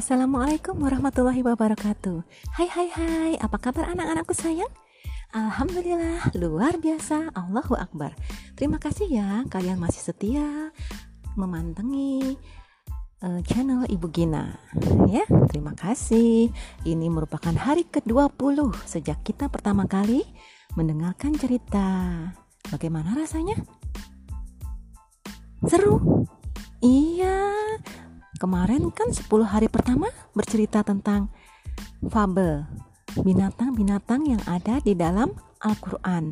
Assalamualaikum warahmatullahi wabarakatuh. Hai hai hai, apa kabar anak-anakku sayang? Alhamdulillah, luar biasa, Allahu Akbar. Terima kasih ya, kalian masih setia memantengi uh, channel Ibu Gina. Ya, terima kasih. Ini merupakan hari ke-20 sejak kita pertama kali mendengarkan cerita. Bagaimana rasanya? Seru? Iya, Kemarin kan 10 hari pertama bercerita tentang fabel binatang-binatang yang ada di dalam Al-Qur'an.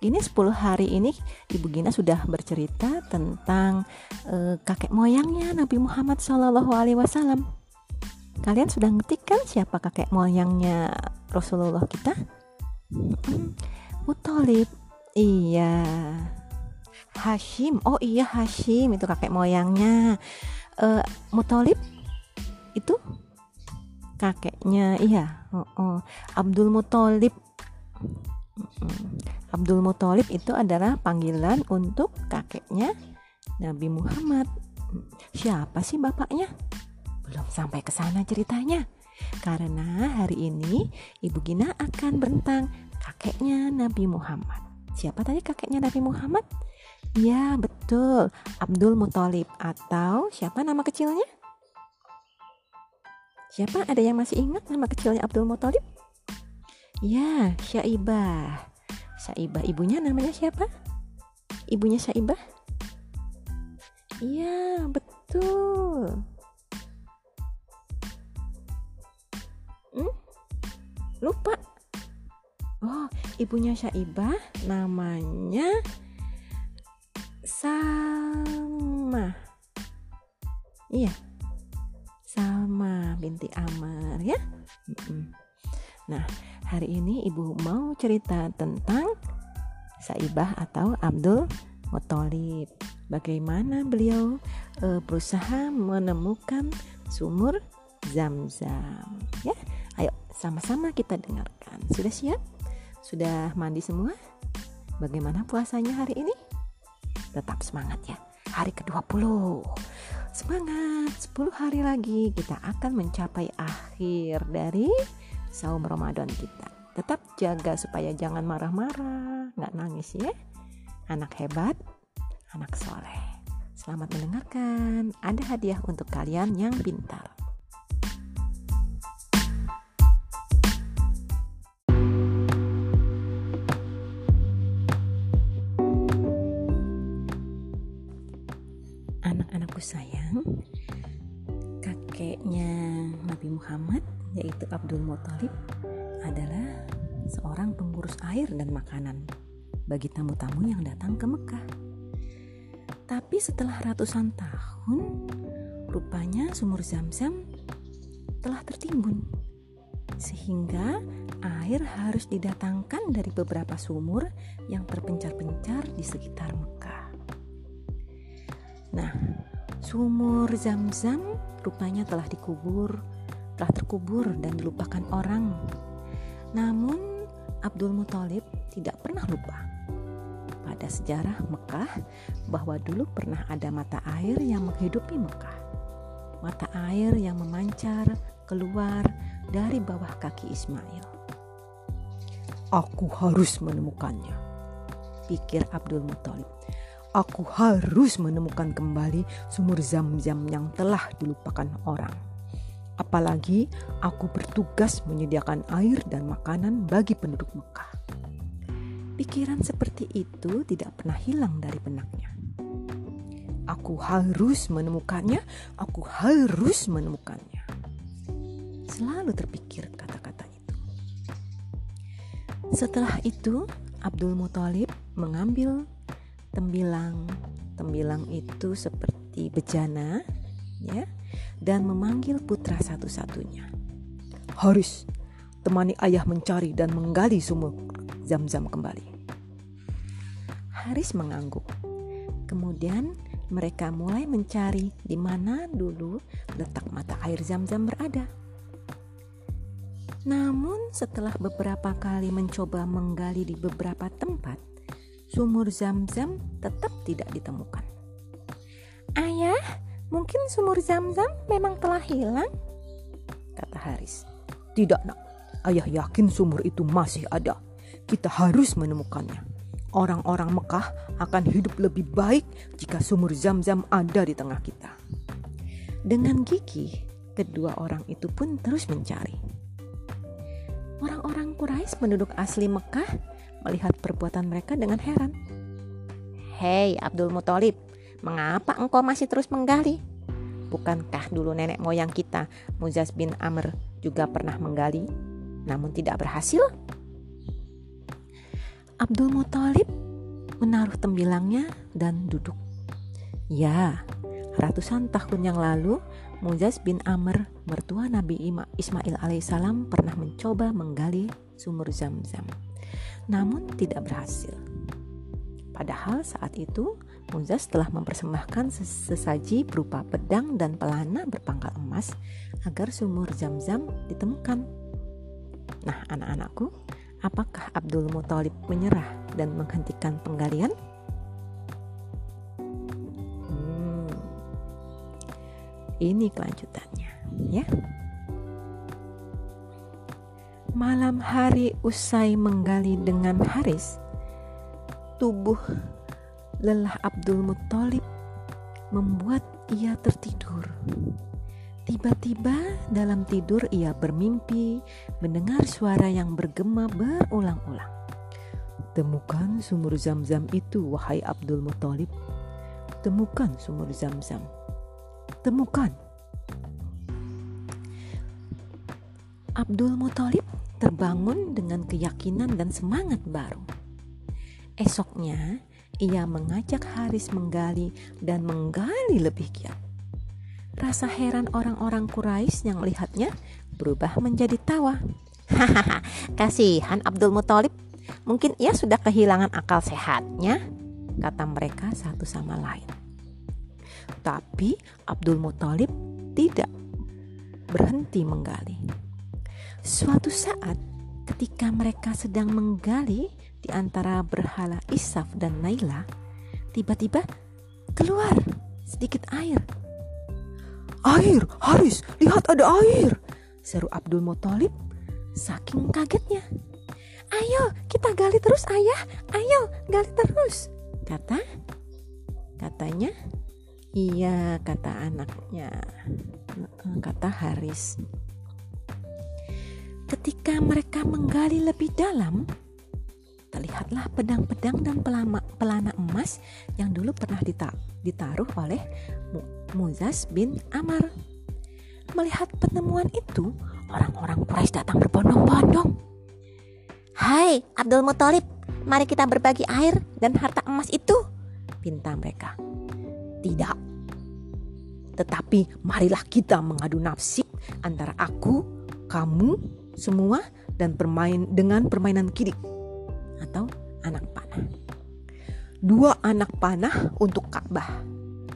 Ini 10 hari ini Ibu Gina sudah bercerita tentang uh, kakek moyangnya Nabi Muhammad Shallallahu alaihi wasallam. Kalian sudah ngerti kan siapa kakek moyangnya Rasulullah kita? Hmm, Mutolib. Iya. Hashim. Oh iya Hashim itu kakek moyangnya uh, Mutolib itu kakeknya iya. Oh, oh. Abdul Mutolib Abdul Mutolib itu adalah panggilan untuk kakeknya Nabi Muhammad. Siapa sih bapaknya? Belum sampai ke sana ceritanya. Karena hari ini Ibu Gina akan berentang kakeknya Nabi Muhammad. Siapa tadi kakeknya Nabi Muhammad Ya, betul. Abdul Muthalib atau siapa nama kecilnya? Siapa? Ada yang masih ingat nama kecilnya Abdul Muthalib? Ya, Syaibah. Syaibah ibunya namanya siapa? Ibunya Syaibah? Iya, betul. Hmm? Lupa. Oh, ibunya Syaibah namanya sama. Iya. Sama binti Amar ya? Nah hari ini ibu mau cerita tentang Saibah atau Abdul Muthalib. Bagaimana beliau e, berusaha menemukan sumur zam-zam ya? Ayo sama-sama kita dengarkan. Sudah siap? Sudah mandi semua? Bagaimana puasanya hari ini tetap semangat ya. Hari ke-20 semangat 10 hari lagi kita akan mencapai akhir dari saum Ramadan kita. Tetap jaga supaya jangan marah-marah nggak nangis ya. Anak hebat anak soleh. Selamat mendengarkan. Ada hadiah untuk kalian yang pintar Nabi Muhammad yaitu Abdul Muthalib adalah seorang pengurus air dan makanan bagi tamu-tamu yang datang ke Mekah. Tapi setelah ratusan tahun, rupanya sumur Zam-Zam telah tertimbun. Sehingga air harus didatangkan dari beberapa sumur yang terpencar-pencar di sekitar Mekah. Nah, Sumur Zam-Zam rupanya telah dikubur, telah terkubur dan dilupakan orang. Namun Abdul Muthalib tidak pernah lupa pada sejarah Mekah bahwa dulu pernah ada mata air yang menghidupi Mekah. Mata air yang memancar keluar dari bawah kaki Ismail. Aku harus menemukannya, pikir Abdul Muthalib aku harus menemukan kembali sumur zam-zam yang telah dilupakan orang. Apalagi aku bertugas menyediakan air dan makanan bagi penduduk Mekah. Pikiran seperti itu tidak pernah hilang dari benaknya. Aku harus menemukannya, aku harus menemukannya. Selalu terpikir kata-kata itu. Setelah itu, Abdul Muthalib mengambil tembilang. Tembilang itu seperti bejana, ya, dan memanggil putra satu-satunya. Haris, temani ayah mencari dan menggali sumur zam-zam kembali. Haris mengangguk. Kemudian mereka mulai mencari di mana dulu letak mata air zam-zam berada. Namun setelah beberapa kali mencoba menggali di beberapa tempat, sumur zam-zam tetap tidak ditemukan. Ayah, mungkin sumur zam-zam memang telah hilang? Haris. Tidak nak, ayah yakin sumur itu masih ada. Kita harus menemukannya. Orang-orang Mekah akan hidup lebih baik jika sumur zam-zam ada di tengah kita. Dengan gigih, kedua orang itu pun terus mencari. Orang-orang Quraisy penduduk asli Mekah melihat perbuatan mereka dengan heran. Hei Abdul Muthalib, mengapa engkau masih terus menggali? Bukankah dulu nenek moyang kita, Muzaz bin Amr, juga pernah menggali, namun tidak berhasil? Abdul Muthalib menaruh tembilangnya dan duduk. Ya, ratusan tahun yang lalu Muzaz bin Amr, mertua Nabi Ismail alaihissalam pernah mencoba menggali sumur Zam-Zam, namun tidak berhasil. Padahal saat itu Muzaz telah mempersembahkan sesaji berupa pedang dan pelana berpangkal emas agar sumur Zam-Zam ditemukan. Nah, anak-anakku, Apakah Abdul Muthalib menyerah dan menghentikan penggalian? Hmm, ini kelanjutannya, ya. Malam hari usai menggali dengan Haris, tubuh lelah Abdul Muthalib membuat ia tertidur. Tiba-tiba dalam tidur ia bermimpi mendengar suara yang bergema berulang-ulang. Temukan sumur zam-zam itu, wahai Abdul Muthalib. Temukan sumur zam-zam. Temukan. Abdul Muthalib terbangun dengan keyakinan dan semangat baru. Esoknya, ia mengajak Haris menggali dan menggali lebih giat. Rasa heran orang-orang Quraisy yang melihatnya berubah menjadi tawa. Hahaha, kasihan Abdul Muthalib. Mungkin ia sudah kehilangan akal sehatnya, kata mereka satu sama lain. Tapi Abdul Muthalib tidak berhenti menggali. Suatu saat ketika mereka sedang menggali di antara berhala Isaf dan Naila, tiba-tiba keluar sedikit air Air, Haris, lihat ada air. Seru Abdul Muthalib saking kagetnya. Ayo, kita gali terus ayah. Ayo, gali terus. Kata, katanya, iya kata anaknya. Kata Haris. Ketika mereka menggali lebih dalam, terlihatlah pedang-pedang dan pelama, pelana emas yang dulu pernah ditaruh oleh Muzas bin Amar. Melihat penemuan itu, orang-orang Quraisy datang berbondong-bondong. Hai Abdul Muthalib, mari kita berbagi air dan harta emas itu, pinta mereka. Tidak. Tetapi marilah kita mengadu nasib antara aku, kamu, semua dan bermain dengan permainan kidik atau anak panah. Dua anak panah untuk Ka'bah.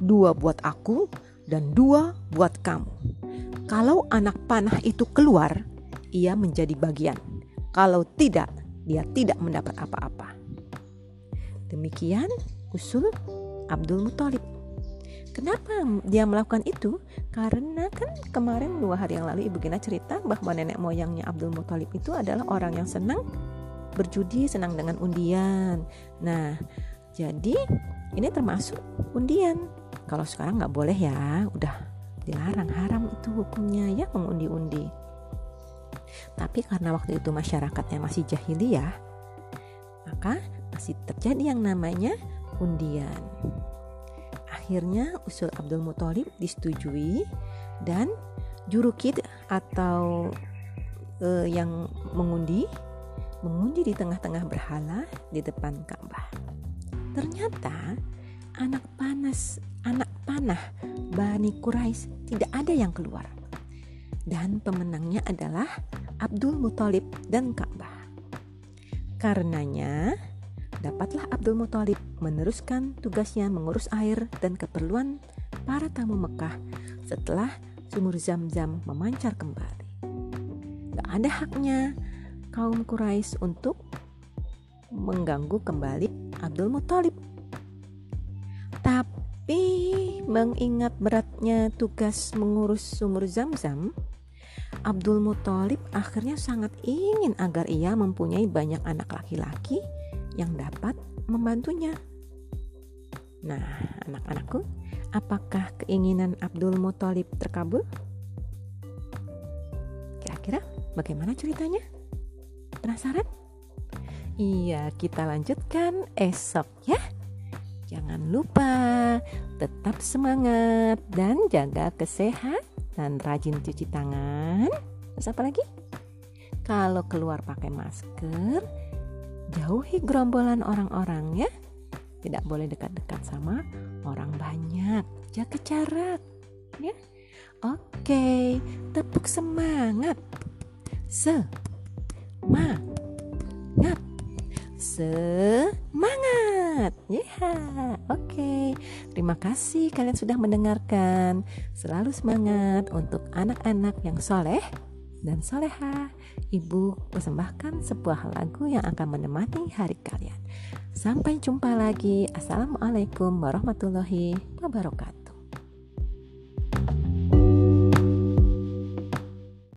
Dua buat aku dan dua buat kamu. Kalau anak panah itu keluar, ia menjadi bagian. Kalau tidak, dia tidak mendapat apa-apa. Demikian usul Abdul Muthalib. Kenapa dia melakukan itu? Karena kan kemarin dua hari yang lalu Ibu Gina cerita bahwa nenek moyangnya Abdul Muthalib itu adalah orang yang senang berjudi senang dengan undian. Nah, jadi ini termasuk undian. Kalau sekarang nggak boleh ya, udah dilarang haram itu hukumnya ya mengundi-undi. Tapi karena waktu itu masyarakatnya masih jahiliyah, maka masih terjadi yang namanya undian. Akhirnya usul Abdul Muthalib disetujui dan jurukid atau uh, yang mengundi mengundi di tengah-tengah berhala di depan Ka'bah. Ternyata anak panas, anak panah Bani Quraisy tidak ada yang keluar. Dan pemenangnya adalah Abdul Muthalib dan Ka'bah. Karenanya, dapatlah Abdul Muthalib meneruskan tugasnya mengurus air dan keperluan para tamu Mekah setelah sumur Zam-Zam memancar kembali. Gak ada haknya kaum Quraisy untuk mengganggu kembali Abdul Muthalib. Tapi mengingat beratnya tugas mengurus sumur Zam-Zam, Abdul Muthalib akhirnya sangat ingin agar ia mempunyai banyak anak laki-laki yang dapat membantunya. Nah, anak-anakku, apakah keinginan Abdul Muthalib terkabul? Kira-kira bagaimana ceritanya? Penasaran? Iya, kita lanjutkan esok ya. Jangan lupa tetap semangat dan jaga kesehatan, rajin cuci tangan. Terus apa lagi? Kalau keluar pakai masker, jauhi gerombolan orang-orang ya. Tidak boleh dekat-dekat sama orang banyak. Jaga jarak ya. Oke, tepuk semangat. Se ma ngap semangat ya yeah. oke okay. terima kasih kalian sudah mendengarkan selalu semangat untuk anak-anak yang soleh dan soleha. Ibu persembahkan sebuah lagu yang akan menemani hari kalian. Sampai jumpa lagi. Assalamualaikum warahmatullahi wabarakatuh